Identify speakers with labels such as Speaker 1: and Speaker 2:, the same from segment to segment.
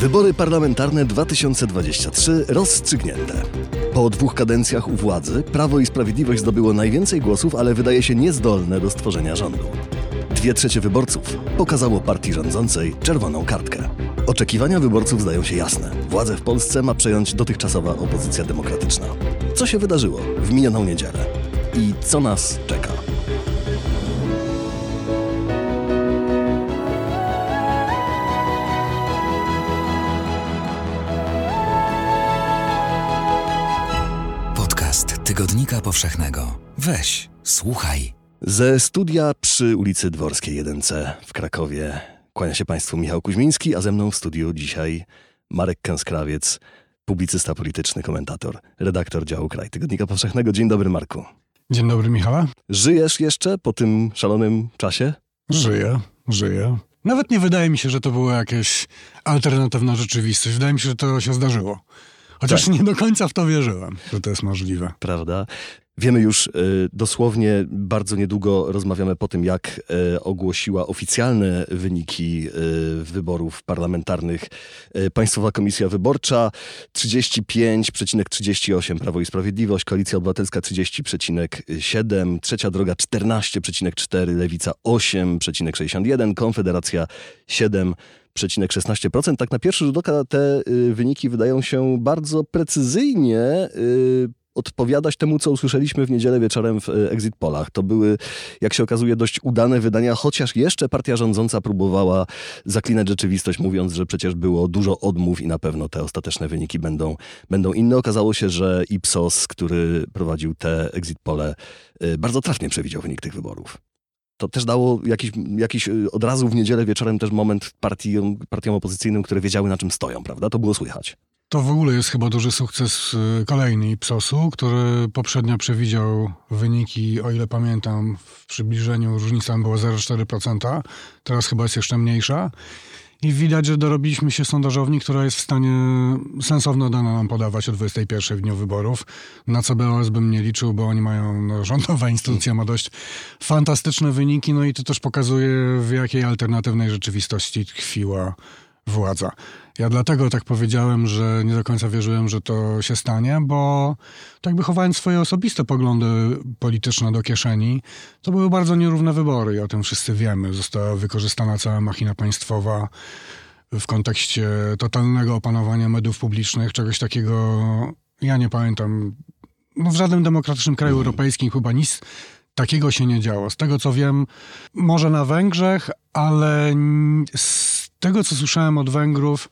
Speaker 1: Wybory parlamentarne 2023 rozstrzygnięte. Po dwóch kadencjach u władzy Prawo i Sprawiedliwość zdobyło najwięcej głosów, ale wydaje się niezdolne do stworzenia rządu. Dwie trzecie wyborców pokazało partii rządzącej czerwoną kartkę. Oczekiwania wyborców zdają się jasne. Władzę w Polsce ma przejąć dotychczasowa opozycja demokratyczna. Co się wydarzyło w minioną niedzielę? I co nas czeka?
Speaker 2: Tygodnika Powszechnego. Weź, słuchaj.
Speaker 1: Ze studia przy ulicy Dworskiej 1C w Krakowie kłania się Państwu Michał Kuźmiński, a ze mną w studiu dzisiaj Marek Kęskrawiec, publicysta polityczny, komentator, redaktor działu Kraj Tygodnika Powszechnego. Dzień dobry, Marku.
Speaker 3: Dzień dobry, Michała.
Speaker 1: Żyjesz jeszcze po tym szalonym czasie?
Speaker 3: Żyję, żyję. Nawet nie wydaje mi się, że to była jakaś alternatywna rzeczywistość. Wydaje mi się, że to się zdarzyło. Chociaż
Speaker 1: Tak.
Speaker 3: nie do końca w to wierzyłem, że to jest możliwe.
Speaker 1: Prawda? Wiemy już y, dosłownie, bardzo niedługo rozmawiamy po tym, jak y, ogłosiła oficjalne wyniki y, wyborów parlamentarnych Państwowa Komisja Wyborcza 35,38 Prawo i Sprawiedliwość, Koalicja Obywatelska 30,7, Trzecia Droga 14,4, Lewica 8,61, Konfederacja 7,16%. Tak na pierwszy rzut oka te y, wyniki wydają się bardzo precyzyjnie y, odpowiadać temu, co usłyszeliśmy w niedzielę wieczorem w y, Exit Polach. To były, jak się okazuje, dość udane wydania, chociaż jeszcze partia rządząca próbowała zaklinać rzeczywistość, mówiąc, że przecież było dużo odmów i na pewno te ostateczne wyniki będą, będą inne. Okazało się, że Ipsos, który prowadził te Exit Pole, bardzo trafnie przewidział wynik tych wyborów. To też dało jakiś, jakiś y, od razu w niedzielę wieczorem też moment partiom, partiom opozycyjnym, które wiedziały na czym stoją, prawda? To było słychać.
Speaker 3: To w ogóle jest chyba duży sukces y, kolejny Ipsosu, który poprzednio przewidział wyniki, o ile pamiętam, w przybliżeniu różnica była 0,4%, teraz chyba jest jeszcze mniejsza. I widać, że dorobiliśmy się sondażowni, która jest w stanie sensowne dane nam podawać o 21 w dniu wyborów. Na CBOS bym nie liczył, bo oni mają, no, rządowa instytucja ma dość fantastyczne wyniki, no i to też pokazuje, w jakiej alternatywnej rzeczywistości tkwiła władza. Ja dlatego tak powiedziałem, że nie do końca wierzyłem, że to się stanie, bo tak by chowając swoje osobiste poglądy polityczne do kieszeni, to były bardzo nierówne wybory i o tym wszyscy wiemy. Została wykorzystana cała machina państwowa w kontekście totalnego opanowania mediów publicznych, czegoś takiego ja nie pamiętam. No w żadnym demokratycznym kraju europejskim chyba nic takiego się nie działo. Z tego co wiem, może na Węgrzech, ale z tego co słyszałem od Węgrów,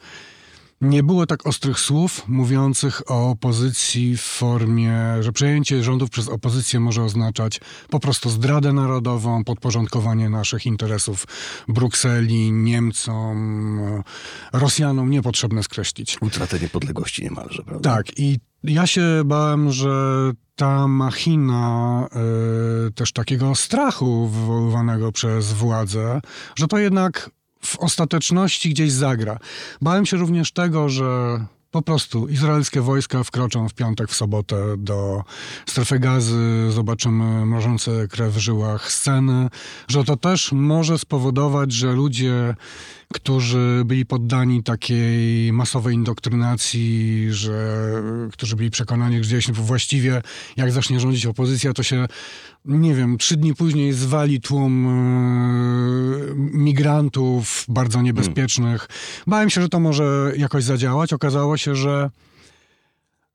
Speaker 3: nie było tak ostrych słów mówiących o opozycji w formie, że przejęcie rządów przez opozycję może oznaczać po prostu zdradę narodową, podporządkowanie naszych interesów Brukseli, Niemcom, Rosjanom, niepotrzebne skreślić.
Speaker 1: Utratę niepodległości niemalże, prawda?
Speaker 3: Tak, i ja się bałem, że ta machina y, też takiego strachu wywoływanego przez władzę, że to jednak w ostateczności gdzieś zagra. Bałem się również tego, że po prostu izraelskie wojska wkroczą w piątek, w sobotę do strefy gazy, zobaczymy mrożące krew w żyłach sceny, że to też może spowodować, że ludzie, którzy byli poddani takiej masowej indoktrynacji, że którzy byli przekonani, że właściwie jak zacznie rządzić opozycja, to się nie wiem, trzy dni później zwali tłum e, migrantów bardzo niebezpiecznych. Bałem się, że to może jakoś zadziałać. Okazało się, że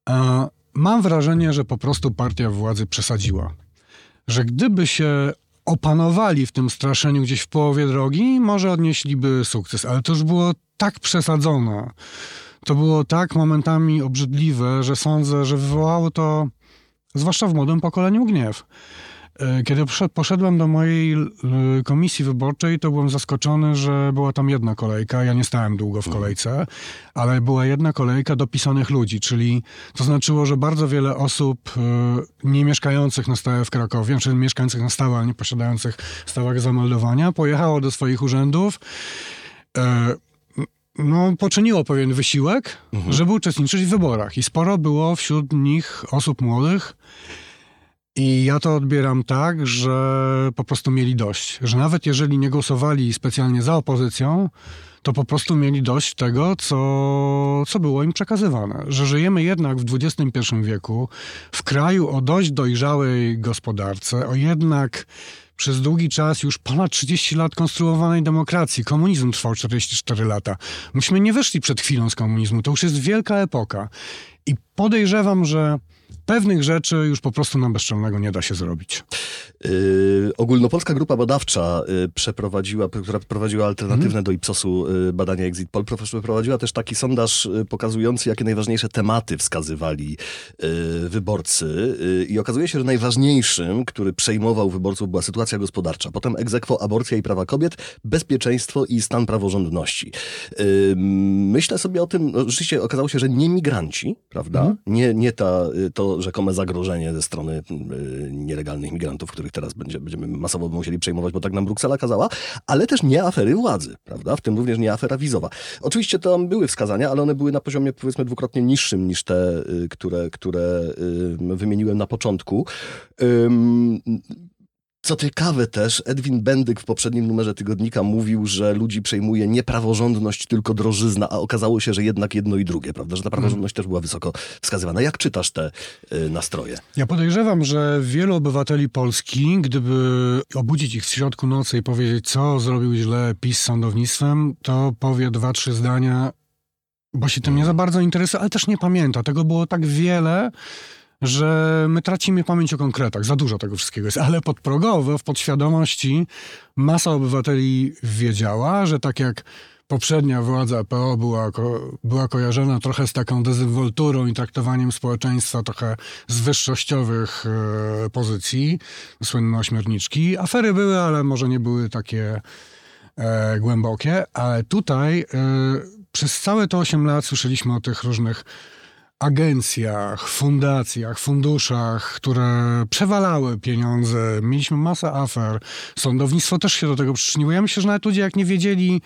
Speaker 3: e, mam wrażenie, że po prostu partia władzy przesadziła. Że gdyby się opanowali w tym straszeniu gdzieś w połowie drogi, może odnieśliby sukces, ale to już było tak przesadzone. To było tak momentami obrzydliwe, że sądzę, że wywołało to, zwłaszcza w młodym pokoleniu, gniew. E, Kiedy poszed- poszedłem do mojej e, komisji wyborczej, to byłem zaskoczony, że była tam jedna kolejka. Ja nie stałem długo w kolejce, ale była jedna kolejka dopisanych ludzi, czyli to znaczyło, że bardzo wiele osób e, nie mieszkających na stałe w Krakowie, czy mieszkających na stałe, ale nie posiadających stałego zameldowania, pojechało do swoich urzędów. no, poczyniło pewien wysiłek, żeby uczestniczyć w wyborach. I sporo było wśród nich osób młodych, i ja to odbieram tak, że po prostu mieli dość. Że nawet jeżeli nie głosowali specjalnie za opozycją, to po prostu mieli dość tego, co, co było im przekazywane. Że żyjemy jednak w XXI wieku, w kraju o dość dojrzałej gospodarce, o jednak przez długi czas, już ponad 30 lat konstruowanej demokracji. Komunizm trwał 44 lata. Myśmy nie wyszli przed chwilą z komunizmu. To już jest wielka epoka. I podejrzewam, że pewnych rzeczy już po prostu na bezczelnego nie da się zrobić.
Speaker 1: Yy, ogólnopolska grupa badawcza yy, przeprowadziła, która prowadziła alternatywne
Speaker 3: Mhm.
Speaker 1: do Ipsosu yy, badania Exit Poll, przeprowadziła też taki sondaż yy, pokazujący, jakie najważniejsze tematy wskazywali yy, wyborcy. Yy, I okazuje się, że najważniejszym, który przejmował wyborców, była sytuacja gospodarcza. Potem egzekwo, aborcja i prawa kobiet, bezpieczeństwo i stan praworządności. Myślę sobie o tym, no, rzeczywiście okazało się, że nie migranci, prawda?
Speaker 3: Mhm.
Speaker 1: Nie, nie ta, y, to rzekome zagrożenie ze strony y, nielegalnych migrantów, których teraz będzie, będziemy masowo musieli przejmować, bo tak nam Bruksela kazała, ale też nie afery władzy, prawda? W tym również nie afera wizowa. Oczywiście tam były wskazania, ale one były na poziomie powiedzmy dwukrotnie niższym niż te, y, które, które y, wymieniłem na początku. Co ciekawe też, Edwin Bendyk w poprzednim numerze tygodnika mówił, że ludzi przejmuje nie praworządność, tylko drożyzna, a okazało się, że jednak jedno i drugie, prawda? Że ta praworządność też była wysoko wskazywana. Jak czytasz te y, nastroje?
Speaker 3: Ja podejrzewam, że wielu obywateli Polski, gdyby obudzić ich w środku nocy i powiedzieć, co zrobił źle PiS z sądownictwem, to powie dwa, trzy zdania, bo się tym nie za bardzo interesuje, ale też nie pamięta. Tego było tak wiele, że my tracimy pamięć o konkretach. Za dużo tego wszystkiego jest. Ale podprogowo, w podświadomości masa obywateli wiedziała, że tak jak poprzednia władza PO była, była kojarzona trochę z taką dezynwolturą i traktowaniem społeczeństwa trochę z wyższościowych e, pozycji, słynne ośmiorniczki. Afery były, ale może nie były takie e, głębokie, ale tutaj e, przez całe te 8 lat słyszeliśmy o tych różnych agencjach, fundacjach, funduszach, które przewalały pieniądze. Mieliśmy masę afer. Sądownictwo też się do tego przyczyniło. Ja myślę, że nawet ludzie jak nie wiedzieli,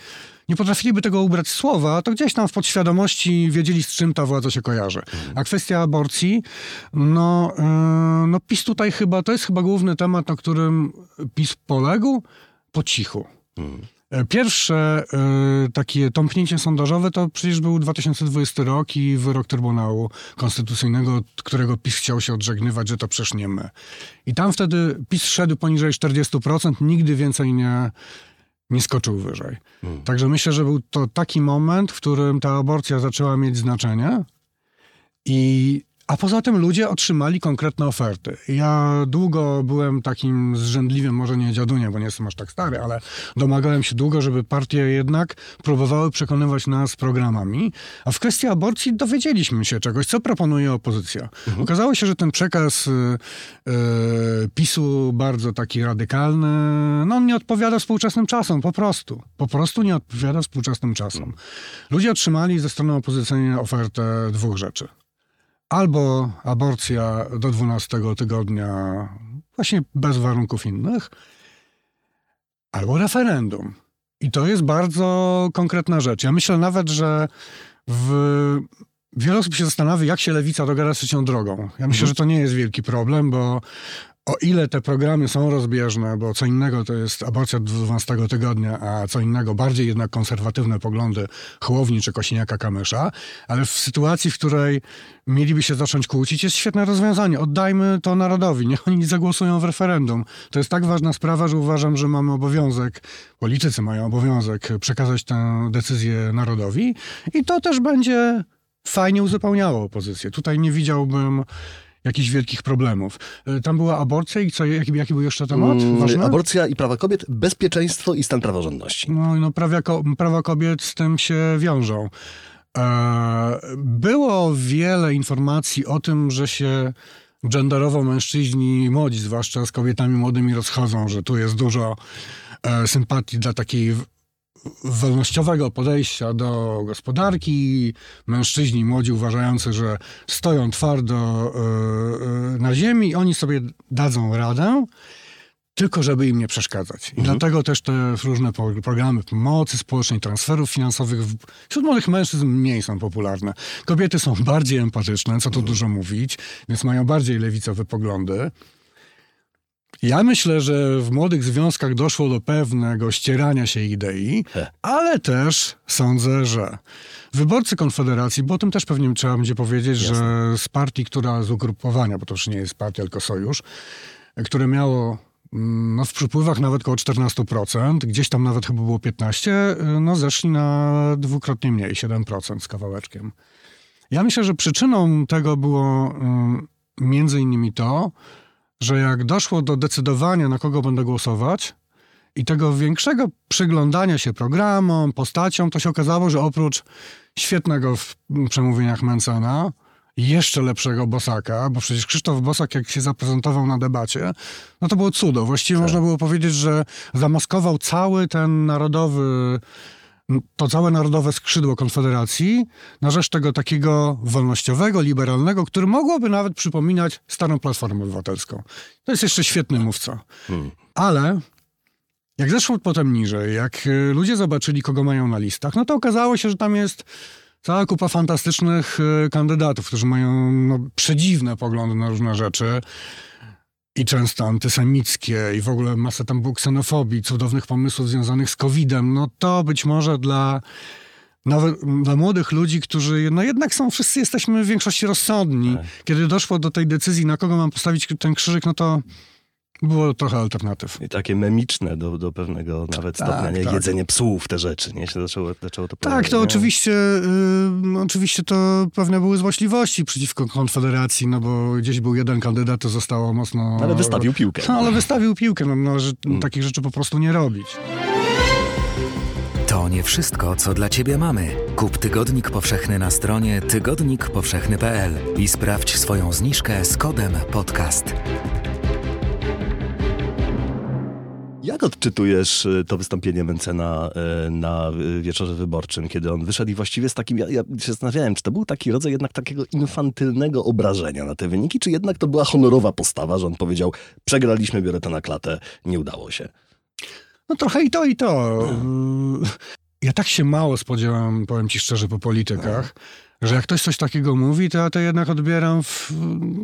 Speaker 3: nie potrafiliby tego ubrać słowa, to gdzieś tam w podświadomości wiedzieli, z czym ta władza się kojarzy. A kwestia aborcji, no, yy, no PiS tutaj chyba, to jest chyba główny temat, na którym PiS poległ po cichu. E, Pierwsze e, takie tąpnięcie sondażowe to przecież był 2020 rok i wyrok Trybunału Konstytucyjnego, od którego PiS chciał się odżegnywać, że to przecież nie my. I tam wtedy PiS szedł poniżej 40%, nigdy więcej nie, nie skoczył wyżej. Także myślę, że był to taki moment, w którym ta aborcja zaczęła mieć znaczenie. I, a poza tym ludzie otrzymali konkretne oferty. Ja długo byłem takim zrzędliwym, może nie dziaduniem, bo nie jestem aż tak stary, ale domagałem się długo, żeby partie jednak próbowały przekonywać nas programami. A w kwestii aborcji dowiedzieliśmy się czegoś, co proponuje opozycja. Okazało się, że ten przekaz y, y, PiSu bardzo taki radykalny, no on nie odpowiada współczesnym czasom, po prostu. Po prostu nie odpowiada współczesnym czasom. Ludzie otrzymali ze strony opozycyjnej ofertę dwóch rzeczy albo aborcja do 12 tygodnia, właśnie bez warunków innych, albo referendum. I to jest bardzo konkretna rzecz. Ja myślę nawet, że w... wiele osób się zastanawia, jak się lewica dogada z trzecią drogą. Ja myślę, że to nie jest wielki problem, bo o ile te programy są rozbieżne, bo co innego to jest aborcja do 12 tygodnia, a co innego bardziej jednak konserwatywne poglądy Hołowni czy Kosiniaka-Kamysza, ale w sytuacji, w której mieliby się zacząć kłócić, jest świetne rozwiązanie. Oddajmy to narodowi, niech oni zagłosują w referendum. To jest tak ważna sprawa, że uważam, że mamy obowiązek, politycy mają obowiązek przekazać tę decyzję narodowi i to też będzie fajnie uzupełniało opozycję. Tutaj nie widziałbym jakichś wielkich problemów. Y, Tam była aborcja i co, jaki, jaki był jeszcze temat
Speaker 1: Mm,
Speaker 3: ważny?
Speaker 1: Aborcja i prawa kobiet, bezpieczeństwo i stan praworządności.
Speaker 3: No, no prawa, prawa kobiet z tym się wiążą. E, było wiele informacji o tym, że się genderowo mężczyźni młodzi, zwłaszcza z kobietami młodymi, rozchodzą, że tu jest dużo e, sympatii dla takiej wolnościowego podejścia do gospodarki. Mężczyźni młodzi uważający, że stoją twardo e, e, na ziemi oni sobie dadzą radę tylko żeby im nie przeszkadzać. I dlatego też te różne programy pomocy społecznej, transferów finansowych wśród młodych mężczyzn mniej są popularne. Kobiety są bardziej empatyczne, co tu dużo mówić, więc mają bardziej lewicowe poglądy. Ja myślę, że w młodych związkach doszło do pewnego ścierania się idei, ale też sądzę, że wyborcy Konfederacji, bo o tym też pewnie trzeba będzie powiedzieć, że z partii, która z ugrupowania, bo to już nie jest partia, tylko sojusz, które miało mm, no, w przypływach nawet około 14%, gdzieś tam nawet chyba było 15%, no zeszli na dwukrotnie mniej, 7% z kawałeczkiem. Ja myślę, że przyczyną tego było mm, między innymi to, że jak doszło do decydowania, na kogo będę głosować i tego większego przyglądania się programom, postaciom, to się okazało, że oprócz świetnego w przemówieniach Mencena, jeszcze lepszego Bosaka, bo przecież Krzysztof Bosak, jak się zaprezentował na debacie, no to było cudo. Właściwie można było powiedzieć, że zamaskował cały ten narodowy, to całe narodowe skrzydło Konfederacji na rzecz tego takiego wolnościowego, liberalnego, który mogłoby nawet przypominać starą Platformę Obywatelską. To jest jeszcze świetny mówca.
Speaker 1: Hmm.
Speaker 3: Ale jak zeszło potem niżej, jak y, ludzie zobaczyli, kogo mają na listach, no to okazało się, że tam jest cała kupa fantastycznych y, kandydatów, którzy mają no, przedziwne poglądy na różne rzeczy i często antysemickie i w ogóle masę tam było ksenofobii, cudownych pomysłów związanych z COVID-em. No to być może dla nawet dla młodych ludzi, którzy no jednak są, wszyscy jesteśmy w większości rozsądni.
Speaker 1: Tak.
Speaker 3: Kiedy doszło do tej decyzji, na kogo mam postawić ten krzyżyk, no to było trochę alternatyw.
Speaker 1: I takie memiczne do, do pewnego nawet
Speaker 3: Tak,
Speaker 1: stopnia, nie?
Speaker 3: tak.
Speaker 1: Jedzenie psów, te rzeczy, nie? Się zaczęło, zaczęło to
Speaker 3: Tak,
Speaker 1: pojawiać,
Speaker 3: to
Speaker 1: nie?
Speaker 3: oczywiście, y, oczywiście to pewne były złośliwości przeciwko Konfederacji, no bo gdzieś był jeden kandydat, to zostało mocno...
Speaker 1: Ale wystawił piłkę.
Speaker 3: No, ale wystawił piłkę, no, no że
Speaker 1: Mm.
Speaker 3: takich rzeczy po prostu nie robić.
Speaker 2: To nie wszystko, co dla Ciebie mamy. Kup Tygodnik Powszechny na stronie tygodnikpowszechny.pl i sprawdź swoją zniżkę z kodem podcast.
Speaker 1: Jak odczytujesz y, to wystąpienie Mencena y, na y, wieczorze wyborczym, kiedy on wyszedł i właściwie z takim, ja, ja się zastanawiałem, czy to był taki rodzaj jednak takiego infantylnego obrażenia na te wyniki, czy jednak to była honorowa postawa, że on powiedział, przegraliśmy, biorę to na klatę, nie udało się.
Speaker 3: No trochę i to, i to. Y, Ja tak się mało spodziewam, powiem ci szczerze, po politykach, że jak ktoś coś takiego mówi, to ja to jednak odbieram w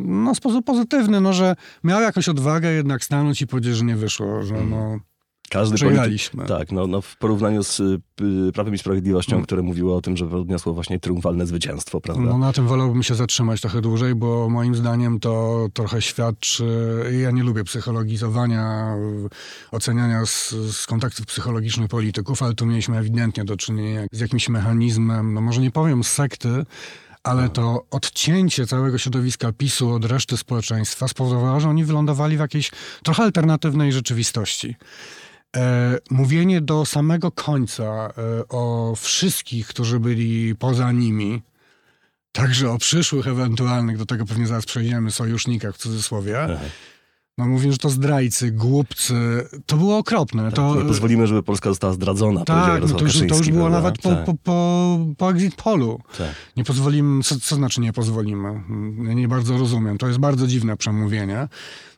Speaker 3: no, sposób pozytywny, no, że miał jakąś odwagę jednak stanąć i powiedzieć, że nie wyszło, że no,
Speaker 1: Każdy
Speaker 3: przegraliśmy.
Speaker 1: Tak, no, no w porównaniu z y, Prawem i Sprawiedliwością,
Speaker 3: Mm.
Speaker 1: które mówiło o tym, że odniosło właśnie triumfalne zwycięstwo, prawda?
Speaker 3: No na tym wolałbym się zatrzymać trochę dłużej, bo moim zdaniem to trochę świadczy. Ja nie lubię psychologizowania, oceniania z, z kontaktów psychologicznych polityków, ale tu mieliśmy ewidentnie do czynienia z jakimś mechanizmem, no może nie powiem sekty, ale to odcięcie całego środowiska PiSu od reszty społeczeństwa spowodowało, że oni wylądowali w jakiejś trochę alternatywnej rzeczywistości. E, mówienie do samego końca e, o wszystkich, którzy byli poza nimi, także o przyszłych ewentualnych, do tego pewnie zaraz przejdziemy, sojusznikach w cudzysłowie,
Speaker 1: Aha.
Speaker 3: No że to zdrajcy, głupcy, to było okropne. to,
Speaker 1: Nie pozwolimy, żeby Polska została zdradzona,
Speaker 3: tak, no to, już, to już było nawet po,
Speaker 1: Tak,
Speaker 3: po, po, po exit polu.
Speaker 1: tak.
Speaker 3: Nie pozwolimy, co, co znaczy nie pozwolimy? Nie bardzo rozumiem. To jest bardzo dziwne przemówienie.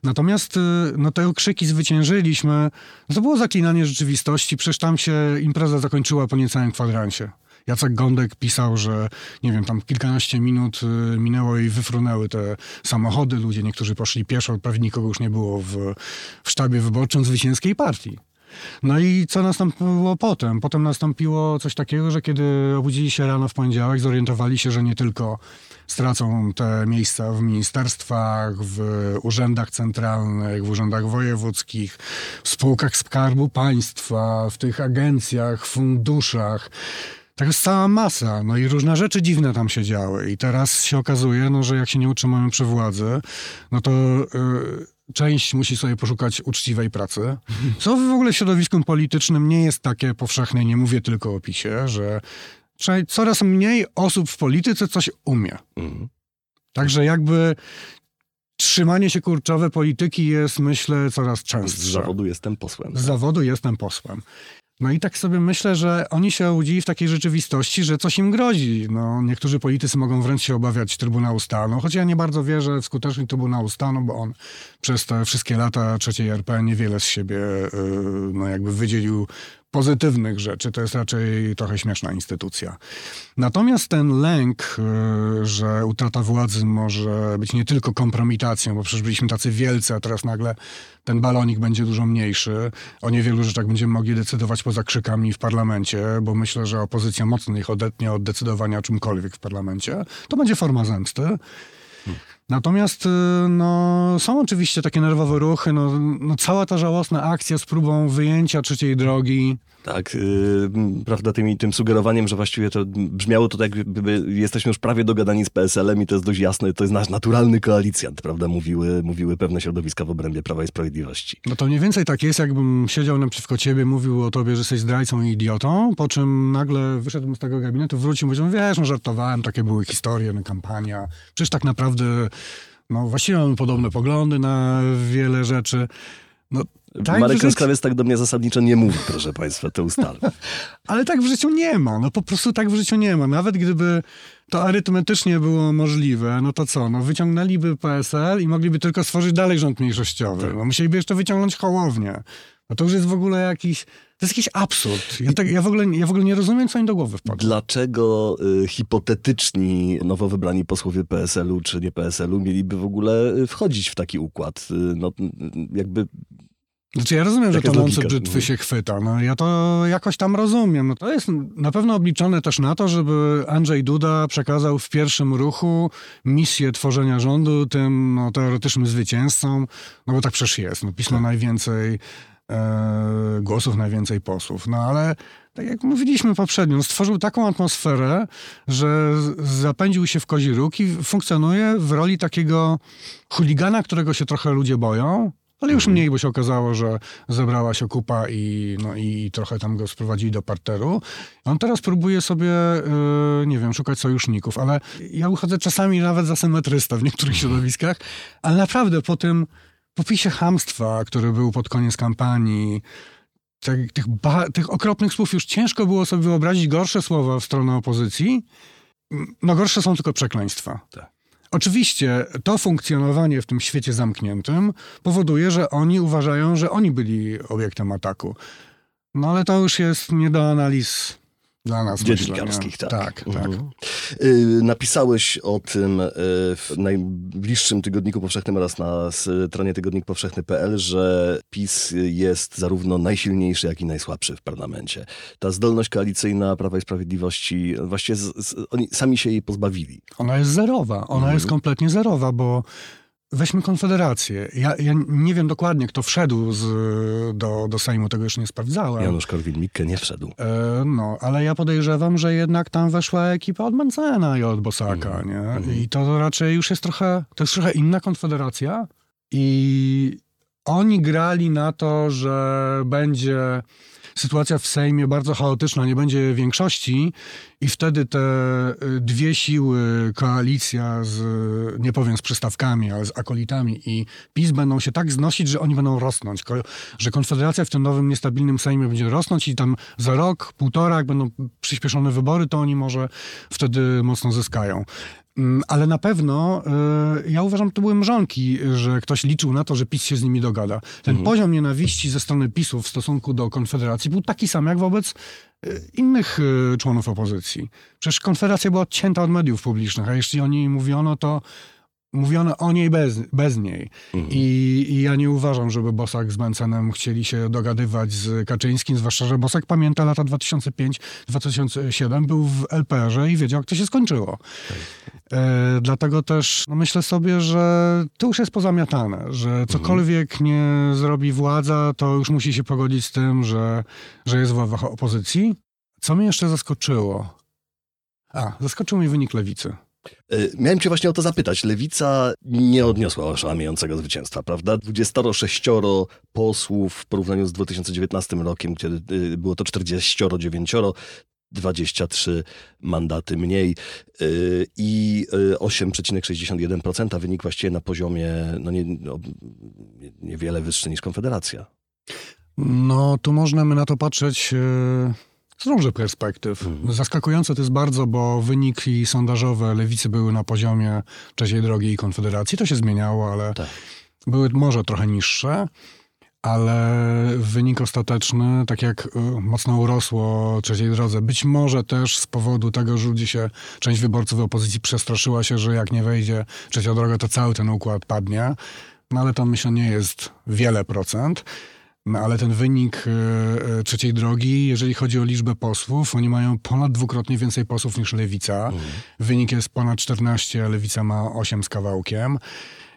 Speaker 3: Natomiast y, no, te krzyki zwyciężyliśmy. No, to było zaklinanie rzeczywistości. Przecież tam się impreza zakończyła po niecałym kwadransie. Jacek Gądek pisał, że nie wiem, tam kilkanaście minut y, minęło i wyfrunęły te samochody. Ludzie, niektórzy poszli pieszo, prawie nikogo już nie było w, w sztabie wyborczym zwycięskiej partii. No i co nastąpiło potem? Potem nastąpiło coś takiego, że kiedy obudzili się rano w poniedziałek, zorientowali się, że nie tylko stracą te miejsca w ministerstwach, w urzędach centralnych, w urzędach wojewódzkich, w spółkach Skarbu Państwa, w tych agencjach, funduszach. Tak jest cała masa, no i różne rzeczy dziwne tam się działy. I teraz się okazuje, no, że jak się nie utrzymamy przy władzy, no to y, część musi sobie poszukać uczciwej pracy. Co w ogóle w środowisku politycznym nie jest takie powszechne, nie mówię tylko o PiSie, że coraz mniej osób w polityce coś umie.
Speaker 1: Mhm.
Speaker 3: Także jakby trzymanie się kurczowe polityki jest, myślę, coraz
Speaker 1: Z
Speaker 3: częstsze.
Speaker 1: zawodu jestem posłem.
Speaker 3: Z zawodu jestem posłem. No i tak sobie myślę, że oni się obudzili w takiej rzeczywistości, że coś im grozi. No, niektórzy politycy mogą wręcz się obawiać Trybunału Stanu, choć ja nie bardzo wierzę w skuteczność Trybunału Stanu, bo on przez te wszystkie lata trzeciej RP niewiele z siebie yy, no, jakby wydzielił pozytywnych rzeczy. To jest raczej trochę śmieszna instytucja. Natomiast ten lęk, y, że utrata władzy może być nie tylko kompromitacją, bo przecież byliśmy tacy wielcy, a teraz nagle ten balonik będzie dużo mniejszy. O niewielu rzeczach będziemy mogli decydować poza krzykami w parlamencie, bo myślę, że opozycja mocno ich odetnie od decydowania o czymkolwiek w parlamencie. To będzie forma zemsty. Natomiast y, no, są oczywiście takie nerwowe ruchy. No, no, cała ta żałosna akcja z próbą wyjęcia trzeciej drogi.
Speaker 1: Tak, yy, prawda, tym, tym sugerowaniem, że właściwie to brzmiało to tak, jakby jesteśmy już prawie dogadani z PSL-em i to jest dość jasne, to jest nasz naturalny koalicjant, prawda, mówiły, mówiły pewne środowiska w obrębie Prawa i Sprawiedliwości.
Speaker 3: No to mniej więcej tak jest, jakbym siedział naprzeciwko ciebie, mówił o tobie, że jesteś zdrajcą i idiotą, po czym nagle wyszedłem z tego gabinetu, wrócił i powiedział, wiesz, no żartowałem, takie były historie, no, kampania. Przecież tak naprawdę, no właściwie mamy podobne poglądy na wiele rzeczy. No,
Speaker 1: tak Marek Krąskawiec tak do mnie zasadniczo nie mówi, proszę państwa, te ustawy.
Speaker 3: Ale tak w życiu nie ma, no po prostu tak w życiu nie ma. Nawet gdyby to arytmetycznie było możliwe, no to co, no wyciągnęliby PSL i mogliby tylko stworzyć dalej rząd mniejszościowy. No musieliby jeszcze wyciągnąć Hołownię. No to już jest w ogóle jakiś, to jest jakiś absurd. Ja, tak, ja, w, ogóle, ja w ogóle nie rozumiem, co im do głowy wpadło.
Speaker 1: Dlaczego y, hipotetyczni nowo wybrani posłowie PSL-u czy nie PSL-u mieliby w ogóle y, wchodzić w taki układ? Y, no, jakby
Speaker 3: znaczy ja rozumiem, że tonący brzytwy się chwyta. No, ja to jakoś tam rozumiem. No, to jest na pewno obliczone też na to, żeby Andrzej Duda przekazał w pierwszym ruchu misję tworzenia rządu tym no, teoretycznym zwycięzcom, no bo tak przecież jest. No, pismo tak. najwięcej głosów, najwięcej posłów. No ale tak jak mówiliśmy poprzednio, stworzył taką atmosferę, że zapędził się w kozi róg i funkcjonuje w roli takiego chuligana, którego się trochę ludzie boją, ale już mhm. mniej, bo się okazało, że zebrała się kupa i, no, i trochę tam go sprowadzili do parteru. On teraz próbuje sobie, yy, nie wiem, szukać sojuszników, ale ja uchodzę czasami nawet za symetrysta w niektórych środowiskach, ale naprawdę po tym popisie hamstwa, który był pod koniec kampanii, tych, tych, tych okropnych słów już ciężko było sobie wyobrazić gorsze słowa w stronę opozycji. No gorsze są tylko przekleństwa. Tak. Oczywiście to funkcjonowanie w tym świecie zamkniętym powoduje, że oni uważają, że oni byli obiektem ataku. No ale to już jest nie do analiz dla nas.
Speaker 1: Dziennikarskich, tak.
Speaker 3: Tak, tak. Mhm.
Speaker 1: Y, napisałeś o tym y, w najbliższym Tygodniku Powszechnym oraz na stronie tygodnikpowszechny.pl, że PiS jest zarówno najsilniejszy, jak i najsłabszy w parlamencie. Ta zdolność koalicyjna Prawa i Sprawiedliwości, właściwie z, z, oni sami się jej pozbawili.
Speaker 3: Ona jest zerowa. Ona mhm. jest kompletnie zerowa, bo Weźmy Konfederację. Ja, ja, nie wiem dokładnie, kto wszedł z, do, do Sejmu, tego już nie sprawdzałem.
Speaker 1: Janusz Korwin-Mikke nie wszedł.
Speaker 3: E, no, ale ja podejrzewam, że jednak tam weszła ekipa od Mencena i od Bosaka, mm. nie? Mm. I to raczej już jest trochę, to jest trochę inna Konfederacja i oni grali na to, że będzie sytuacja w Sejmie bardzo chaotyczna, nie będzie większości i wtedy te y, dwie siły, koalicja z, nie powiem z przystawkami, ale z akolitami i PiS będą się tak znosić, że oni będą rosnąć, że Konfederacja w tym nowym, niestabilnym Sejmie będzie rosnąć i tam za rok, półtora, jak będą przyspieszone wybory, to oni może wtedy mocno zyskają. Mm, ale na pewno y, ja uważam, to były mrzonki, że ktoś liczył na to, że PiS się z nimi dogada. Ten mhm. poziom nienawiści ze strony PiSu w stosunku do Konfederacji był taki sam jak wobec y, innych y, członów opozycji. Przecież Konfederacja była odcięta od mediów publicznych, a jeśli o niej mówiono, to mówiono o niej bez, bez niej. Mhm. I, I, ja nie uważam, żeby Bosak z Mencenem chcieli się dogadywać z Kaczyńskim, zwłaszcza, że Bosak pamięta lata 2005-2007, był w LPR-ze i wiedział, jak to się skończyło. Tak. E, dlatego też no myślę sobie, że to już jest pozamiatane, że mhm. cokolwiek nie zrobi władza, to już musi się pogodzić z tym, że, że jest w ławach opozycji. Co mnie jeszcze zaskoczyło? A, zaskoczył mnie wynik lewicy.
Speaker 1: E, miałem cię właśnie o to zapytać. Lewica nie odniosła oszałamiającego zwycięstwa, prawda? 26 posłów w porównaniu z 2019 rokiem, gdzie e, było to 49, 23 mandaty mniej y, i 8,61% y, wynik właściwie na poziomie no nie, no, niewiele wyższy niż Konfederacja.
Speaker 3: No, tu można my na to patrzeć y, z różnych perspektyw. Mhm. Zaskakujące to jest bardzo, bo wyniki sondażowe lewicy były na poziomie trzeciej drogi i Konfederacji. To się zmieniało, ale tak. były może trochę niższe. ale wynik ostateczny, tak jak y, mocno urosło trzeciej drodze, być może też z powodu tego, że ludzie się, część wyborców opozycji przestraszyła się, że jak nie wejdzie trzecia droga, to cały ten układ padnie. No ale to myślę nie jest wiele procent. No ale ten wynik y, y, trzeciej drogi, jeżeli chodzi o liczbę posłów, oni mają ponad dwukrotnie więcej posłów niż lewica. Wynik jest ponad 14, a lewica ma 8 z kawałkiem.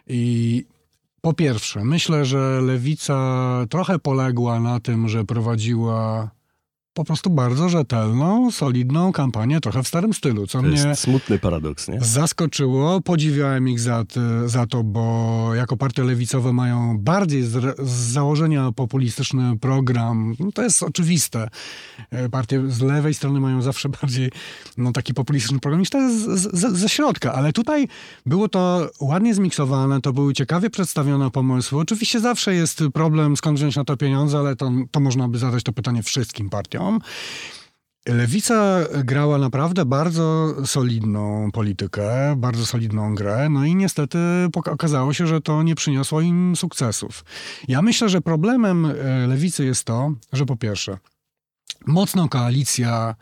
Speaker 3: I po pierwsze, myślę, że lewica trochę poległa na tym, że prowadziła po prostu bardzo rzetelną, solidną kampanię, trochę w starym stylu, co
Speaker 1: To
Speaker 3: mnie
Speaker 1: jest smutny paradoks, nie?
Speaker 3: zaskoczyło. Podziwiałem ich za, za to, bo jako partie lewicowe mają bardziej z, z założenia populistyczny program. No to jest oczywiste. E, Partie z lewej strony mają zawsze bardziej no, taki populistyczny program niż te z, z, ze środka. Ale tutaj było to ładnie zmiksowane, to były ciekawie przedstawione pomysły. Oczywiście zawsze jest problem, skąd wziąć na to pieniądze, ale to, to można by zadać to pytanie wszystkim partiom. Lewica grała naprawdę bardzo solidną politykę, bardzo solidną grę, no i niestety okazało się, że to nie przyniosło im sukcesów. Ja myślę, że problemem e, lewicy jest to, że po pierwsze, mocno koalicja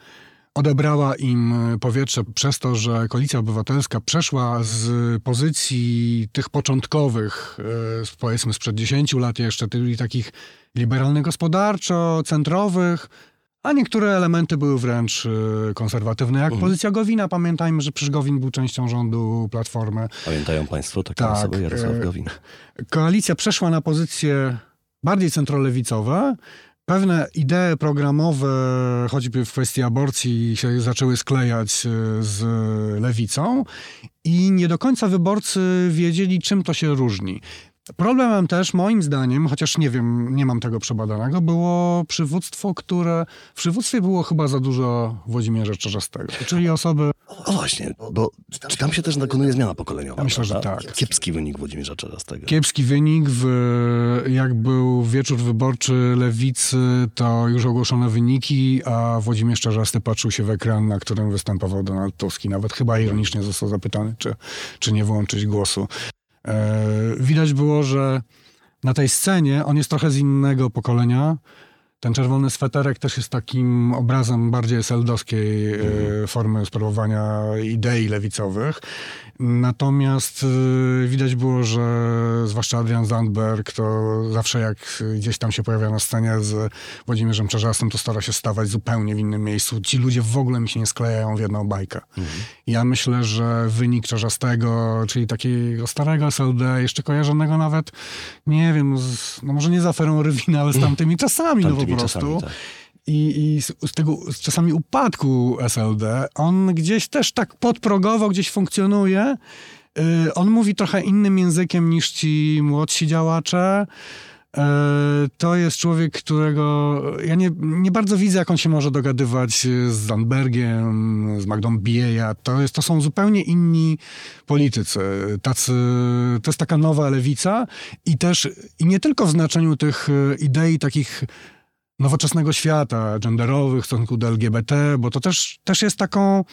Speaker 3: odebrała im powietrze przez to, że koalicja obywatelska przeszła z pozycji tych początkowych, e, powiedzmy sprzed 10 lat jeszcze, czyli takich liberalnych gospodarczo, centrowych, a niektóre elementy były wręcz e, konserwatywne, jak pozycja Gowina. Pamiętajmy, że przecież Gowin był częścią rządu Platformy.
Speaker 1: Pamiętają państwo taką
Speaker 3: Tak,
Speaker 1: osobę? Jarosław
Speaker 3: e,
Speaker 1: Gowin.
Speaker 3: Koalicja przeszła na pozycje bardziej centrolewicowe. Pewne idee programowe, choćby w kwestii aborcji, się zaczęły sklejać e, z lewicą i nie do końca wyborcy wiedzieli, czym to się różni. Problemem też, moim zdaniem, chociaż nie wiem, nie mam tego przebadanego, było przywództwo, które... W przywództwie było chyba za dużo Włodzimierza Czarzastego, czyli osoby...
Speaker 1: O właśnie, bo czy tam się też dokonuje zmiana pokoleniowa?
Speaker 3: Myślę, że tak.
Speaker 1: Kiepski wynik Włodzimierza Czarzastego.
Speaker 3: Kiepski wynik, w, jak był wieczór wyborczy lewicy, to już ogłoszono wyniki, a Włodzimierz Czarzasty patrzył się w ekran, na którym występował Donald Tusk i nawet chyba ironicznie został zapytany, czy, czy nie włączyć głosu. E, widać było, że na tej scenie on jest trochę z innego pokolenia. Ten czerwony sweterek też jest takim obrazem bardziej eseldowskiej e, formy sprawowania idei lewicowych. Natomiast y, widać było, że zwłaszcza Adrian Zandberg, to zawsze jak gdzieś tam się pojawia na scenie z Włodzimierzem Czarzastym, to stara się stawać zupełnie w innym miejscu. Ci ludzie w ogóle mi się nie sklejają w jedną bajkę. Ja myślę, że wynik Czarzastego, czyli takiego starego SLD, jeszcze kojarzonego nawet, nie wiem, z, no może nie z aferą Rywina, ale z tamtymi czasami, po prostu.
Speaker 1: czasami, tak.
Speaker 3: I, i z, tego z czasami upadku SLD, on gdzieś też tak podprogowo gdzieś funkcjonuje. Y, on mówi trochę innym językiem niż ci młodsi działacze. Y, To jest człowiek, którego ja nie, nie bardzo widzę, jak on się może dogadywać z Zandbergiem, z Magdą Bieja. To, jest, to są zupełnie inni politycy. Tacy, to jest taka nowa lewica i też, i nie tylko w znaczeniu tych y, idei takich nowoczesnego świata, genderowych w stosunku do LGBT, bo to też, też jest taką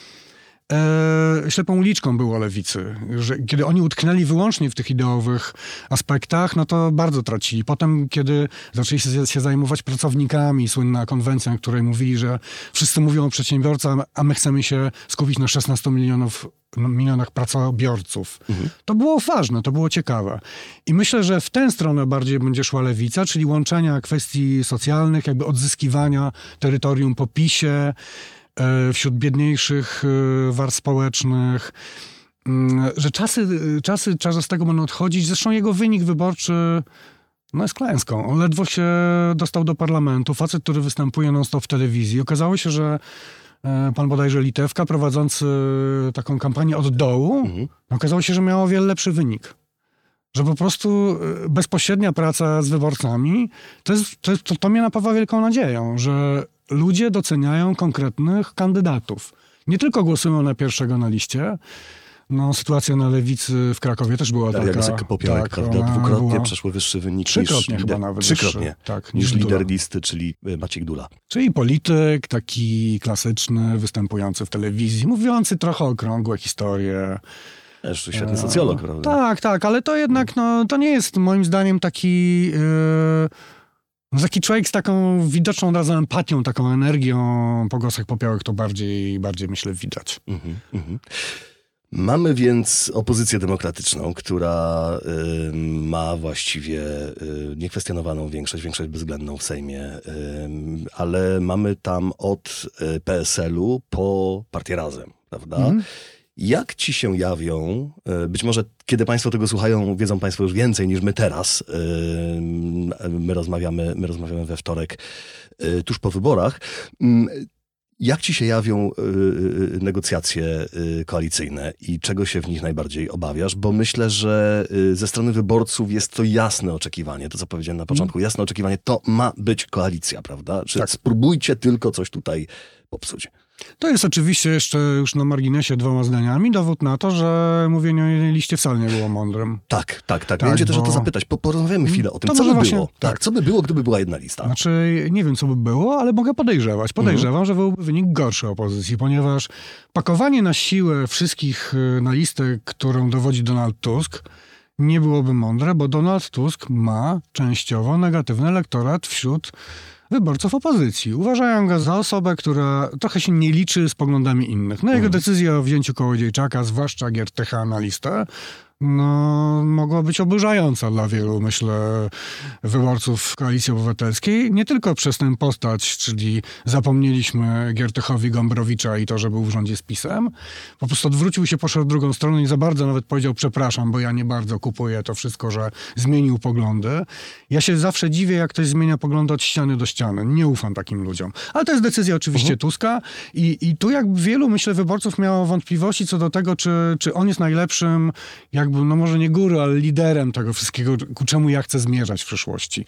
Speaker 3: e, ślepą uliczką było lewicy. Że kiedy oni utknęli wyłącznie w tych ideowych aspektach, no to bardzo tracili. Potem, kiedy zaczęli się, się zajmować pracownikami, słynna konwencja, na której mówili, że wszyscy mówią o przedsiębiorcach, a my chcemy się skupić na 16 milionów milionach pracobiorców. To było ważne, to było ciekawe. I myślę, że w tę stronę bardziej będzie szła lewica, czyli łączenia kwestii socjalnych, jakby odzyskiwania terytorium po PiSie wśród biedniejszych e, warstw społecznych. Mm, Że czasy, czasy Czarzastego będą odchodzić. Zresztą jego wynik wyborczy no jest klęską. On ledwo się dostał do parlamentu. Facet, który występuje non-stop w telewizji. Okazało się, że e, pan bodajże Litewka, prowadzący taką kampanię od dołu, okazało się, że miał o wiele lepszy wynik. Że po prostu e, bezpośrednia praca z wyborcami, to, jest, to, to, to mnie napawa wielką nadzieją, że ludzie doceniają konkretnych kandydatów. Nie tylko głosują na pierwszego na liście, no, sytuacja na lewicy w Krakowie też była
Speaker 1: Daria
Speaker 3: taka.
Speaker 1: Gosek-Popiołek,
Speaker 3: tak,
Speaker 1: prawda? Dwukrotnie
Speaker 3: była-
Speaker 1: przeszło wyższy wynik
Speaker 3: Trzykrotnie
Speaker 1: niż lider,
Speaker 3: nawet
Speaker 1: Trzykrotnie.
Speaker 3: wyższy, tak,
Speaker 1: niż,
Speaker 3: niż
Speaker 1: lider listy, czyli y, Maciek Dula.
Speaker 3: Czyli polityk, taki klasyczny, występujący w telewizji, mówiący trochę okrągłe historie.
Speaker 1: Też świetny socjolog, prawda?
Speaker 3: Tak, tak, ale to jednak no, to nie jest moim zdaniem taki, yy, No taki człowiek z taką widoczną od razu empatią, taką energią po głosach popiołek to bardziej, bardziej myślę widać.
Speaker 1: Mhm, mhm. Mamy więc opozycję demokratyczną, która y, ma właściwie y, niekwestionowaną większość, większość bezwzględną w Sejmie, y, ale mamy tam od PSL-u po Partię Razem, prawda?
Speaker 3: Mhm.
Speaker 1: Jak ci się jawią, y, być może kiedy Państwo tego słuchają, wiedzą Państwo już więcej niż my teraz, y, my rozmawiamy, my rozmawiamy we wtorek, y, tuż po wyborach, Mm, jak ci się jawią negocjacje koalicyjne i czego się w nich najbardziej obawiasz? Bo myślę, że ze strony wyborców jest to jasne oczekiwanie, to co powiedziałem na początku, jasne oczekiwanie, to ma być koalicja, prawda? Czy
Speaker 3: Tak.
Speaker 1: spróbujcie tylko coś tutaj popsuć.
Speaker 3: To jest oczywiście jeszcze już na marginesie dwoma zdaniami dowód na to, że mówienie o jednej liście wcale nie było mądrym.
Speaker 1: Tak, tak, tak.
Speaker 3: Tak,
Speaker 1: Będzie też o to zapytać. Po, porozmawiamy chwilę o tym,
Speaker 3: To
Speaker 1: co by
Speaker 3: właśnie-
Speaker 1: było. Tak,
Speaker 3: tak.
Speaker 1: co by było, gdyby była jedna lista?
Speaker 3: Znaczy, nie wiem, co by było, ale mogę podejrzewać. Podejrzewam,
Speaker 1: Mhm.
Speaker 3: że byłby wynik gorszy opozycji, ponieważ pakowanie na siłę wszystkich y, na listę, którą dowodzi Donald Tusk, nie byłoby mądre, bo Donald Tusk ma częściowo negatywny elektorat wśród wyborców opozycji. Uważają go za osobę, która trochę się nie liczy z poglądami innych. No jego decyzja o wzięciu Kołodziejczaka, zwłaszcza Giertycha na listę, no, mogła być oburzająca dla wielu, myślę, wyborców Koalicji Obywatelskiej. Nie tylko przez tę postać, czyli zapomnieliśmy Giertychowi Gombrowicza i to, że był w rządzie z PiSem. Po prostu odwrócił się, poszedł w drugą stronę i za bardzo nawet powiedział przepraszam, bo ja nie bardzo kupuję to wszystko, że zmienił poglądy. Ja się zawsze dziwię, jak ktoś zmienia poglądy od ściany do ściany. Nie ufam takim ludziom. Ale to jest decyzja oczywiście Tuska i, i tu jak wielu, myślę, wyborców miało wątpliwości co do tego, czy, czy on jest najlepszym, jakby, no może nie guru, ale liderem tego wszystkiego, ku czemu ja chcę zmierzać w przyszłości.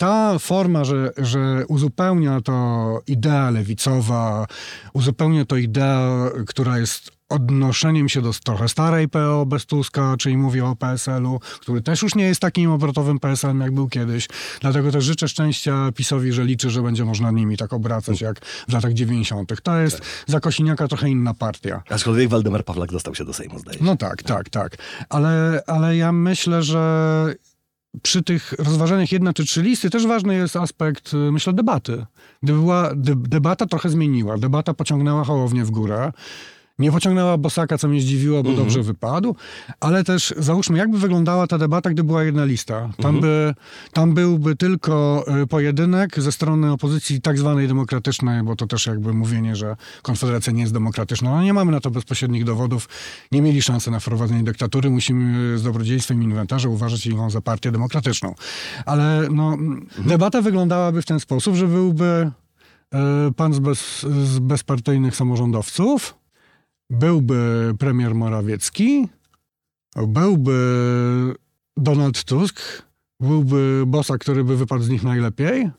Speaker 3: Ta forma, że, że uzupełnia to idea lewicowa, uzupełnia to idea, która jest odnoszeniem się do trochę starej PO bez Tuska, czyli mówię o PSL-u, który też już nie jest takim obrotowym PSL-em, jak był kiedyś. Dlatego też życzę szczęścia PiSowi, że liczy, że będzie można nimi tak obracać, jak w latach 90. To jest za Kosiniaka trochę inna partia.
Speaker 1: Aczkolwiek Waldemar Pawlak dostał się do Sejmu, zdaje się.
Speaker 3: No tak, tak, tak. Ale, ale ja myślę, że przy tych rozważaniach jedna czy trzy listy też ważny jest aspekt, y, myślę, debaty. Gdyby była de- debata trochę zmieniła, debata pociągnęła Hołownię w górę, nie pociągnęła Bosaka, co mnie zdziwiło, bo dobrze wypadł, ale też załóżmy, jakby wyglądała ta debata, gdyby była jedna lista. Tam, by, tam byłby tylko y, pojedynek ze strony opozycji tak zwanej demokratycznej, bo to też jakby mówienie, że Konfederacja nie jest demokratyczna. No nie mamy na to bezpośrednich dowodów. Nie mieli szansy na wprowadzenie dyktatury. Musimy z dobrodziejstwem inwentarza uważać ją za partię demokratyczną. Ale no, debata wyglądałaby w ten sposób, że byłby y, pan z, bez, z bezpartyjnych samorządowców, byłby premier Morawiecki, byłby Donald Tusk, byłby Bosak, który by wypadł z nich najlepiej,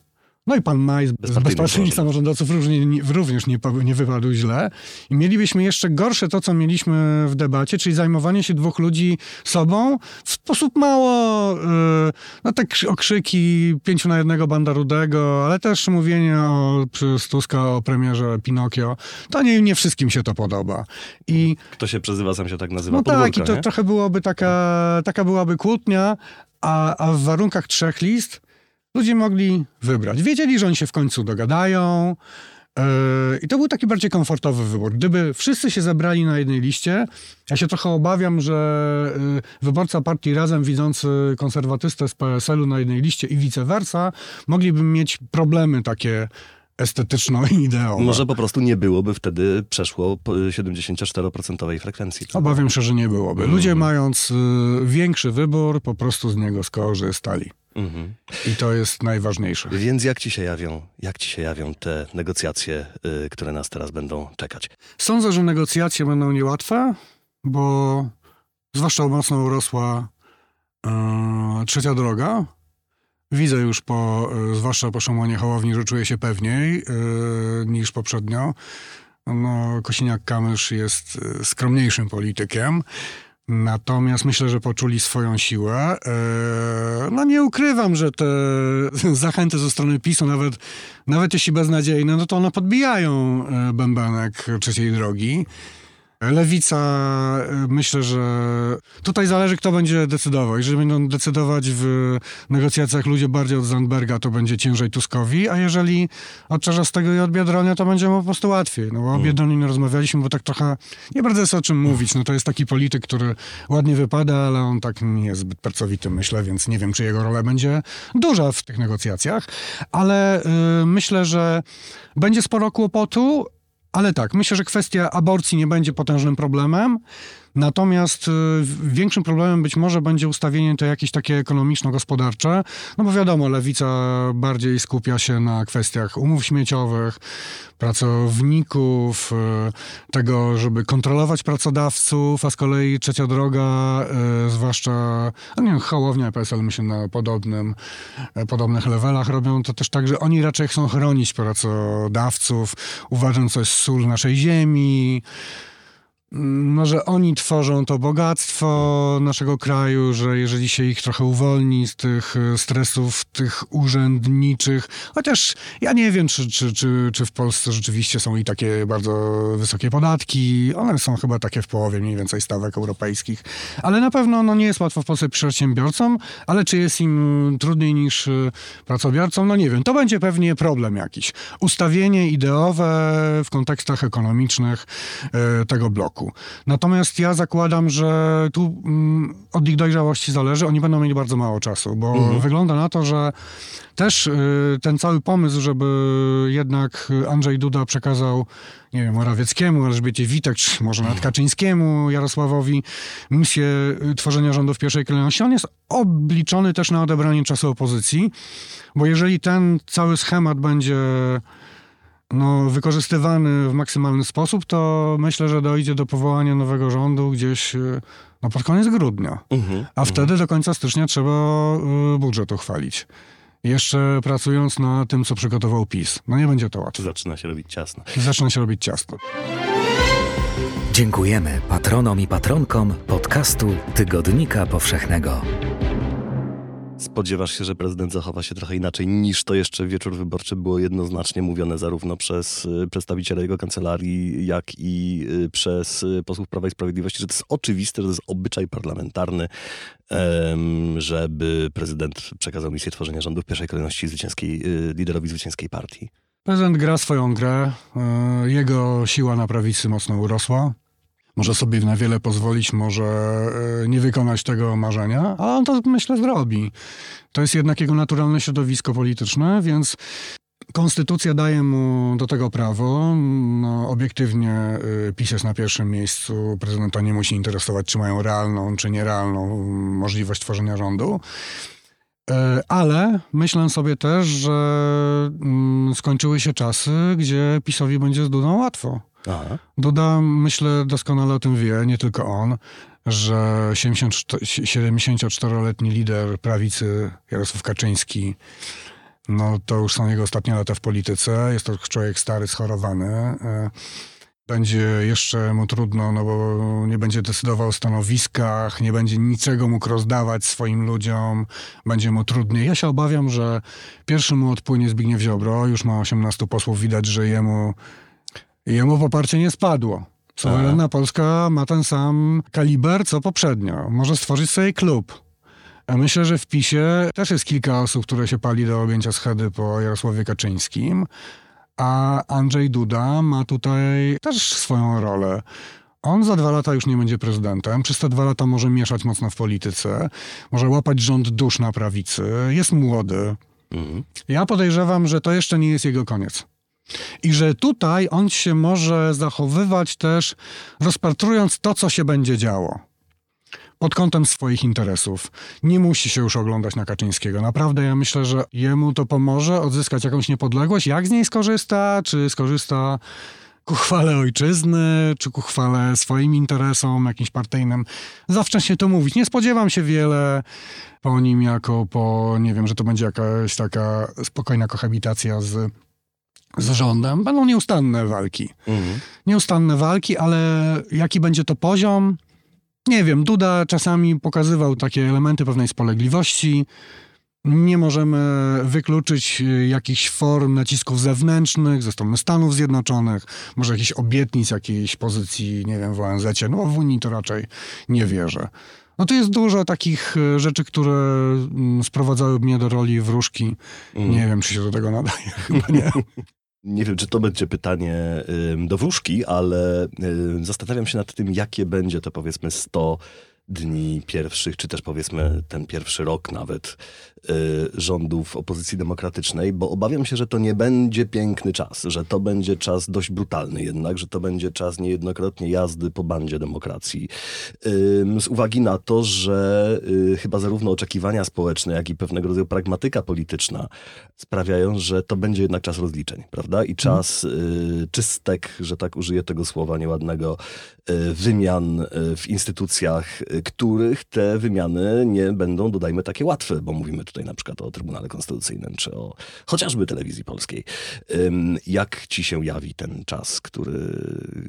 Speaker 3: no i pan Maj z z
Speaker 1: Bezpartyjnych
Speaker 3: bezpartyjnych samorządowców również, nie- również nie, nie wypadł źle. I mielibyśmy jeszcze gorsze to, co mieliśmy w debacie, czyli zajmowanie się dwóch ludzi sobą w sposób mało, yy, no tak okrzyki pięciu na jednego banda rudego, ale też mówienie o, przez Tuska o premierze Pinokio. To nie, nie wszystkim się to podoba. I
Speaker 1: Kto się przezywa, sam się tak nazywa.
Speaker 3: no tak, i to
Speaker 1: nie?
Speaker 3: trochę byłoby taka, taka byłaby kłótnia, a, a w warunkach trzech list ludzie mogli wybrać. Wiedzieli, że oni się w końcu dogadają. Yy, I to był taki bardziej komfortowy wybór. Gdyby wszyscy się zebrali na jednej liście, ja się trochę obawiam, że yy, wyborca partii Razem widzący konserwatystę z PSL-u na jednej liście i vice versa, mogliby mieć problemy takie estetyczno-ideowe.
Speaker 1: Może po prostu nie byłoby wtedy przeszło po 74% frekwencji.
Speaker 3: Obawiam się, że nie byłoby. Ludzie mając y, większy wybór, po prostu z niego skorzystali.
Speaker 1: Mhm.
Speaker 3: I to jest najważniejsze.
Speaker 1: Więc jak ci się jawią, jak ci się jawią te negocjacje, y, które nas teraz będą czekać?
Speaker 3: Sądzę, że negocjacje będą niełatwe, bo zwłaszcza mocno urosła e, trzecia droga. Widzę już po, e, zwłaszcza po Szymonie Hołowni, że czuję się pewniej e, niż poprzednio. No, Kosiniak-Kamysz jest skromniejszym politykiem. Natomiast myślę, że poczuli swoją siłę. E, No nie ukrywam, że te zachęty ze strony PiSu, nawet, nawet jeśli beznadziejne, no to one podbijają e, bębenek trzeciej drogi. Lewica, y, myślę, że tutaj zależy, kto będzie decydował. Jeżeli będą decydować w negocjacjach ludzie bardziej od Zandberga, to będzie ciężej Tuskowi, a jeżeli od Czarzastego i od Biedronia, to będzie mu po prostu łatwiej. No bo o Biedroniu nie rozmawialiśmy, bo tak trochę nie bardzo jest o czym mówić. No to jest taki polityk, który ładnie wypada, ale on tak nie jest zbyt pracowity, myślę, więc nie wiem, czy jego rola będzie duża w tych negocjacjach, ale y, myślę, że będzie sporo kłopotu, ale tak, myślę, że kwestia aborcji nie będzie potężnym problemem. Natomiast y, większym problemem być może będzie ustawienie to jakieś takie ekonomiczno-gospodarcze, no bo wiadomo, lewica bardziej skupia się na kwestiach umów śmieciowych, pracowników, y, tego, żeby kontrolować pracodawców, a z kolei trzecia droga, y, zwłaszcza, nie wiem, Hołownia PSL myślę na podobnym, podobnych levelach robią to też tak, że oni raczej chcą chronić pracodawców, uważając, co jest sól naszej ziemi, no, że oni tworzą to bogactwo naszego kraju, że jeżeli się ich trochę uwolni z tych e, stresów, tych urzędniczych, chociaż ja nie wiem, czy, czy, czy, czy w Polsce rzeczywiście są i takie bardzo wysokie podatki. One są chyba takie w połowie mniej więcej stawek europejskich. Ale na pewno no, nie jest łatwo w Polsce przedsiębiorcom, ale czy jest im trudniej niż e, pracobiorcom? No nie wiem. To będzie pewnie problem jakiś. Ustawienie ideowe w kontekstach ekonomicznych e, tego bloku Natomiast ja zakładam, że tu mm, od ich dojrzałości zależy. Oni będą mieli bardzo mało czasu, bo mhm. wygląda na to, że też y, ten cały pomysł, żeby jednak Andrzej Duda przekazał, nie wiem, Morawieckiemu, Elżbiecie Witek, czy może nawet Kaczyńskiemu, Jarosławowi misję y, tworzenia rządu w pierwszej kolejności, on jest obliczony też na odebranie czasu opozycji, bo jeżeli ten cały schemat będzie no, wykorzystywany w maksymalny sposób, to myślę, że dojdzie do powołania nowego rządu gdzieś e, no, pod koniec grudnia. Uh-huh, A uh-huh. wtedy do końca stycznia trzeba e, budżet uchwalić. Jeszcze pracując na tym, co przygotował PiS. No nie będzie to łatwe.
Speaker 1: Zaczyna się robić ciasno.
Speaker 3: Zaczyna się robić ciasno.
Speaker 2: Dziękujemy patronom i patronkom podcastu Tygodnika Powszechnego.
Speaker 1: Spodziewasz się, że prezydent zachowa się trochę inaczej niż to jeszcze wieczór wyborczy było jednoznacznie mówione zarówno przez y, przedstawicieli jego kancelarii, jak i y, przez y, posłów Prawa i Sprawiedliwości, że to jest oczywiste, że to jest obyczaj parlamentarny, żeby prezydent przekazał misję tworzenia rządu w pierwszej kolejności zwycięskiej, liderowi zwycięskiej partii.
Speaker 3: Prezydent gra swoją grę. Jego siła na prawicy mocno urosła może sobie na wiele pozwolić, może e, nie wykonać tego marzenia, a on to myślę zrobi. To jest jednak jego naturalne środowisko polityczne, więc Konstytucja daje mu do tego prawo. No, obiektywnie y, PiS jest na pierwszym miejscu. Prezydenta nie musi interesować, czy mają realną, czy nierealną możliwość tworzenia rządu. E, ale myślę sobie też, że mm, skończyły się czasy, gdzie PiSowi będzie z Dudą łatwo. Aha. Duda, myślę, doskonale o tym wie, nie tylko on, że 74-letni lider prawicy Jarosław Kaczyński, no to już są jego ostatnie lata w polityce, jest to człowiek stary, schorowany. E, będzie jeszcze mu trudno, no bo nie będzie decydował o stanowiskach, nie będzie niczego mógł rozdawać swoim ludziom, będzie mu trudniej. Ja się obawiam, że pierwszy mu odpłynie Zbigniew Ziobro, już ma 18 posłów, widać, że jemu Jemu poparcie nie spadło. Suwerenna Polska ma ten sam kaliber co poprzednio. Może stworzyć sobie klub. A myślę, że w PiSie też jest kilka osób, które się pali do objęcia schedy po Jarosławie Kaczyńskim, a Andrzej Duda ma tutaj też swoją rolę. On za dwa lata już nie będzie prezydentem, przez te dwa lata może mieszać mocno w polityce, może łapać rząd dusz na prawicy, jest młody. Mhm. Ja podejrzewam, że to jeszcze nie jest jego koniec. I że tutaj on się może zachowywać też, rozpatrując to, co się będzie działo. Pod kątem swoich interesów. Nie musi się już oglądać na Kaczyńskiego. Naprawdę ja myślę, że jemu to pomoże odzyskać jakąś niepodległość. Jak z niej skorzysta? Czy skorzysta ku chwale ojczyzny, czy ku chwale swoim interesom, jakimś partyjnym. Za wcześnie to mówić. Nie spodziewam się wiele po nim jako po, nie wiem, że to będzie jakaś taka spokojna kohabitacja z z rządem. Będą nieustanne walki. Mhm. Nieustanne walki, ale jaki będzie to poziom? Nie wiem. Duda czasami pokazywał takie elementy pewnej spolegliwości. Nie możemy wykluczyć y, jakichś form nacisków zewnętrznych ze strony Stanów Zjednoczonych, może jakichś obietnic jakiejś pozycji, nie wiem, w ONZ. No w Unii to raczej nie wierzę. No to jest dużo takich y, rzeczy, które mm, sprowadzały mnie do roli wróżki.
Speaker 1: Mm.
Speaker 3: Nie wiem, czy się do tego nadaje. Chyba nie.
Speaker 1: Nie wiem, czy to będzie pytanie do wróżki, ale zastanawiam się nad tym, jakie będzie to powiedzmy 100 dni pierwszych, czy też powiedzmy ten pierwszy rok nawet y, rządów opozycji demokratycznej, bo obawiam się, że to nie będzie piękny czas, że to będzie czas dość brutalny jednak, że to będzie czas niejednokrotnie jazdy po bandzie demokracji. Z uwagi na to, że y, chyba zarówno oczekiwania społeczne, jak i pewnego rodzaju pragmatyka polityczna sprawiają, że to będzie jednak czas rozliczeń, prawda? I czas y, czystek, że tak użyję tego słowa nieładnego, wymian y, w instytucjach, y, których te wymiany nie będą, dodajmy, takie łatwe, bo mówimy tutaj na przykład o Trybunale Konstytucyjnym, czy o chociażby telewizji polskiej. Jak ci się jawi ten czas, który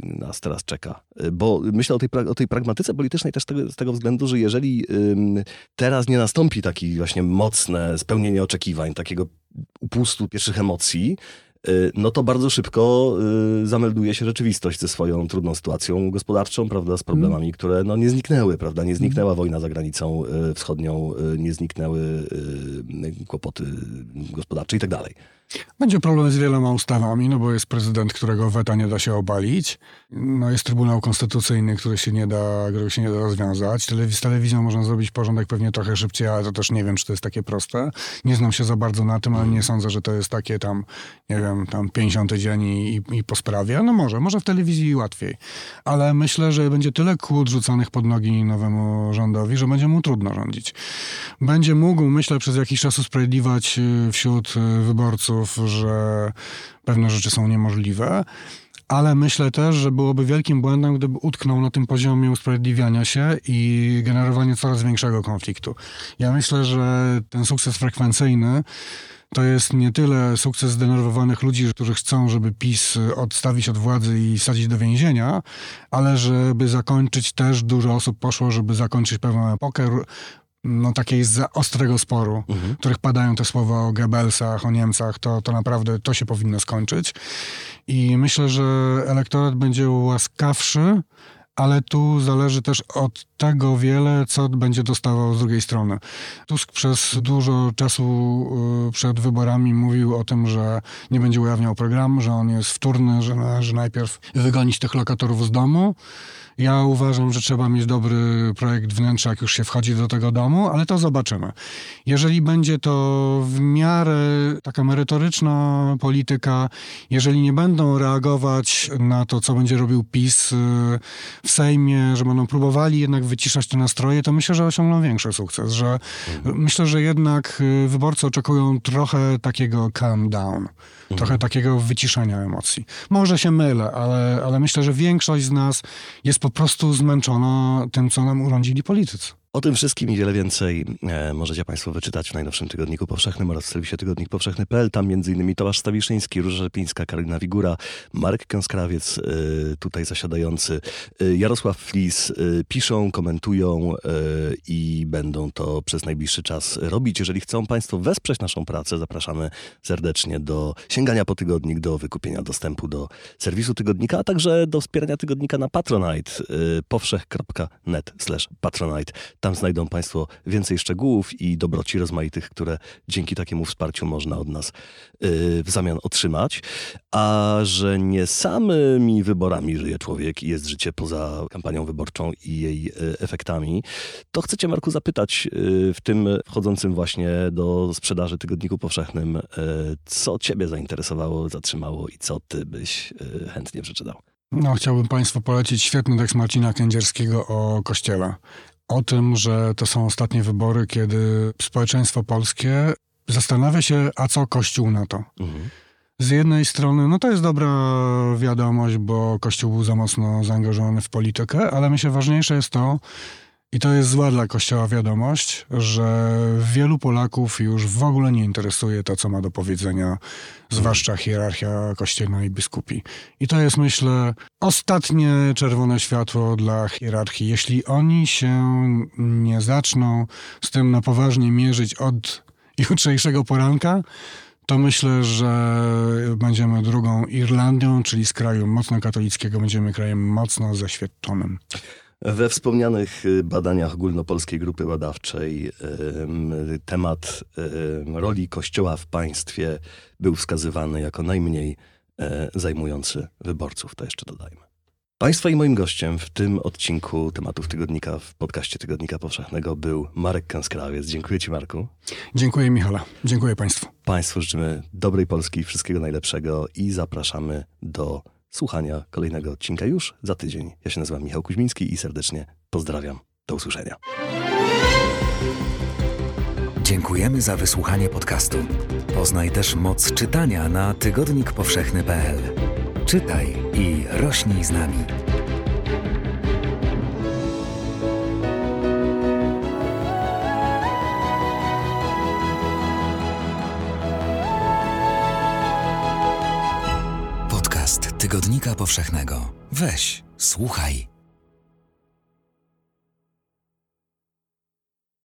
Speaker 1: nas teraz czeka? Bo myślę o tej, o tej pragmatyce politycznej też z tego, względu, że jeżeli teraz nie nastąpi taki właśnie mocne spełnienie oczekiwań, takiego upustu pierwszych emocji, no to bardzo szybko y, zamelduje się rzeczywistość ze swoją trudną sytuacją gospodarczą, prawda, z problemami, które no, nie zniknęły, prawda, nie zniknęła wojna za granicą y, wschodnią, y, nie zniknęły y, kłopoty gospodarcze i tak dalej.
Speaker 3: Będzie problem z wieloma ustawami, no bo jest prezydent, którego weta nie da się obalić. No jest Trybunał Konstytucyjny, który się nie da, którego się nie da rozwiązać. Telewiz- z telewizją można zrobić porządek pewnie trochę szybciej, ale to też nie wiem, czy to jest takie proste. Nie znam się za bardzo na tym, ale nie sądzę, że to jest takie tam, nie wiem, tam 50 dzień i, i, i po sprawie. No może, może w telewizji łatwiej. Ale myślę, że będzie tyle kłód rzucanych pod nogi nowemu rządowi, że będzie mu trudno rządzić. Będzie mógł, myślę, przez jakiś czas usprawiedliwiać y, wśród y, wyborców, że pewne rzeczy są niemożliwe. Ale myślę też, że byłoby wielkim błędem, gdyby utknął na tym poziomie usprawiedliwiania się i generowania coraz większego konfliktu. Ja myślę, że ten sukces frekwencyjny to jest nie tyle sukces zdenerwowanych ludzi, którzy chcą, żeby PiS odstawić od władzy i wsadzić do więzienia, ale żeby zakończyć też dużo osób poszło, żeby zakończyć pewną epokę no, takiej za ostrego sporu, w których padają te słowa o Goebbelsach, o Niemcach, to, to naprawdę to się powinno skończyć. I myślę, że elektorat będzie łaskawszy, ale tu zależy też od tego wiele, co będzie dostawał z drugiej strony. Tusk przez dużo czasu y, przed wyborami mówił o tym, że nie będzie ujawniał programu, że on jest wtórny, że należy najpierw wygonić tych lokatorów z domu. Ja uważam, że trzeba mieć dobry projekt wnętrza, jak już się wchodzi do tego domu, ale to zobaczymy. Jeżeli będzie to w miarę taka merytoryczna polityka, jeżeli nie będą reagować na to, co będzie robił PiS y, w Sejmie, że będą próbowali jednak wyciszać te nastroje, to myślę, że osiągną większy sukces. Że Myślę, że jednak y, wyborcy oczekują trochę takiego calm down, trochę takiego wyciszenia emocji. Może się mylę, ale, ale myślę, że większość z nas jest po prostu zmęczona tym, co nam urządzili politycy.
Speaker 1: O tym wszystkim i wiele więcej e, możecie Państwo wyczytać w najnowszym Tygodniku Powszechnym oraz w serwisie tygodnikpowszechny.pl. Tam m.in. Tomasz Stawiszyński, Róża Rzepińska, Karolina Wigura, Marek Kąskrawiec, e, tutaj zasiadający, e, Jarosław Flis piszą, komentują i będą to przez najbliższy czas robić. Jeżeli chcą Państwo wesprzeć naszą pracę, zapraszamy serdecznie do sięgania po tygodnik, do wykupienia dostępu do serwisu tygodnika, a także do wspierania tygodnika na Patronite, powszech.net. Tam znajdą Państwo więcej szczegółów i dobroci rozmaitych, które dzięki takiemu wsparciu można od nas yy, w zamian otrzymać. A że nie samymi wyborami żyje człowiek i jest życie poza kampanią wyborczą i jej yy, efektami, to chcecie, Marku, zapytać yy, w tym wchodzącym właśnie do sprzedaży Tygodniku Powszechnym, co Ciebie zainteresowało, zatrzymało i co Ty byś chętnie przeczytał?
Speaker 3: No, chciałbym Państwu polecić świetny tekst Marcina Kędzierskiego o Kościele. O tym, że to są ostatnie wybory, kiedy społeczeństwo polskie zastanawia się, a co Kościół na to.
Speaker 1: Mhm.
Speaker 3: Z jednej strony, no to jest dobra wiadomość, bo Kościół był za mocno zaangażowany w politykę, ale myślę, ważniejsze jest to, i to jest zła dla Kościoła wiadomość, że wielu Polaków już w ogóle nie interesuje to, co ma do powiedzenia, zwłaszcza hierarchia kościelna i biskupi. I to jest, myślę, ostatnie czerwone światło dla hierarchii. Jeśli oni się nie zaczną z tym na poważnie mierzyć od jutrzejszego poranka, to myślę, że będziemy drugą Irlandią, czyli z kraju mocno katolickiego będziemy krajem mocno zaświadczonym.
Speaker 1: We wspomnianych y, badaniach ogólnopolskiej grupy badawczej ym, temat ym, roli Kościoła w państwie był wskazywany jako najmniej zajmujący wyborców. To jeszcze dodajmy. Państwa i moim gościem w tym odcinku tematów tygodnika w podcaście Tygodnika Powszechnego był Marek Kęskrawiec. Dziękuję Ci, Marku.
Speaker 3: Dziękuję Michale, dziękuję Państwu.
Speaker 1: Państwu życzymy dobrej Polski, wszystkiego najlepszego i zapraszamy do słuchania kolejnego odcinka już za tydzień. Ja się nazywam Michał Kuźmiński i serdecznie pozdrawiam. Do usłyszenia.
Speaker 2: Dziękujemy za wysłuchanie podcastu. Poznaj też moc czytania na tygodnikpowszechny.pl. Czytaj i rośnij z nami. Tygodnika Powszechnego. Weź, słuchaj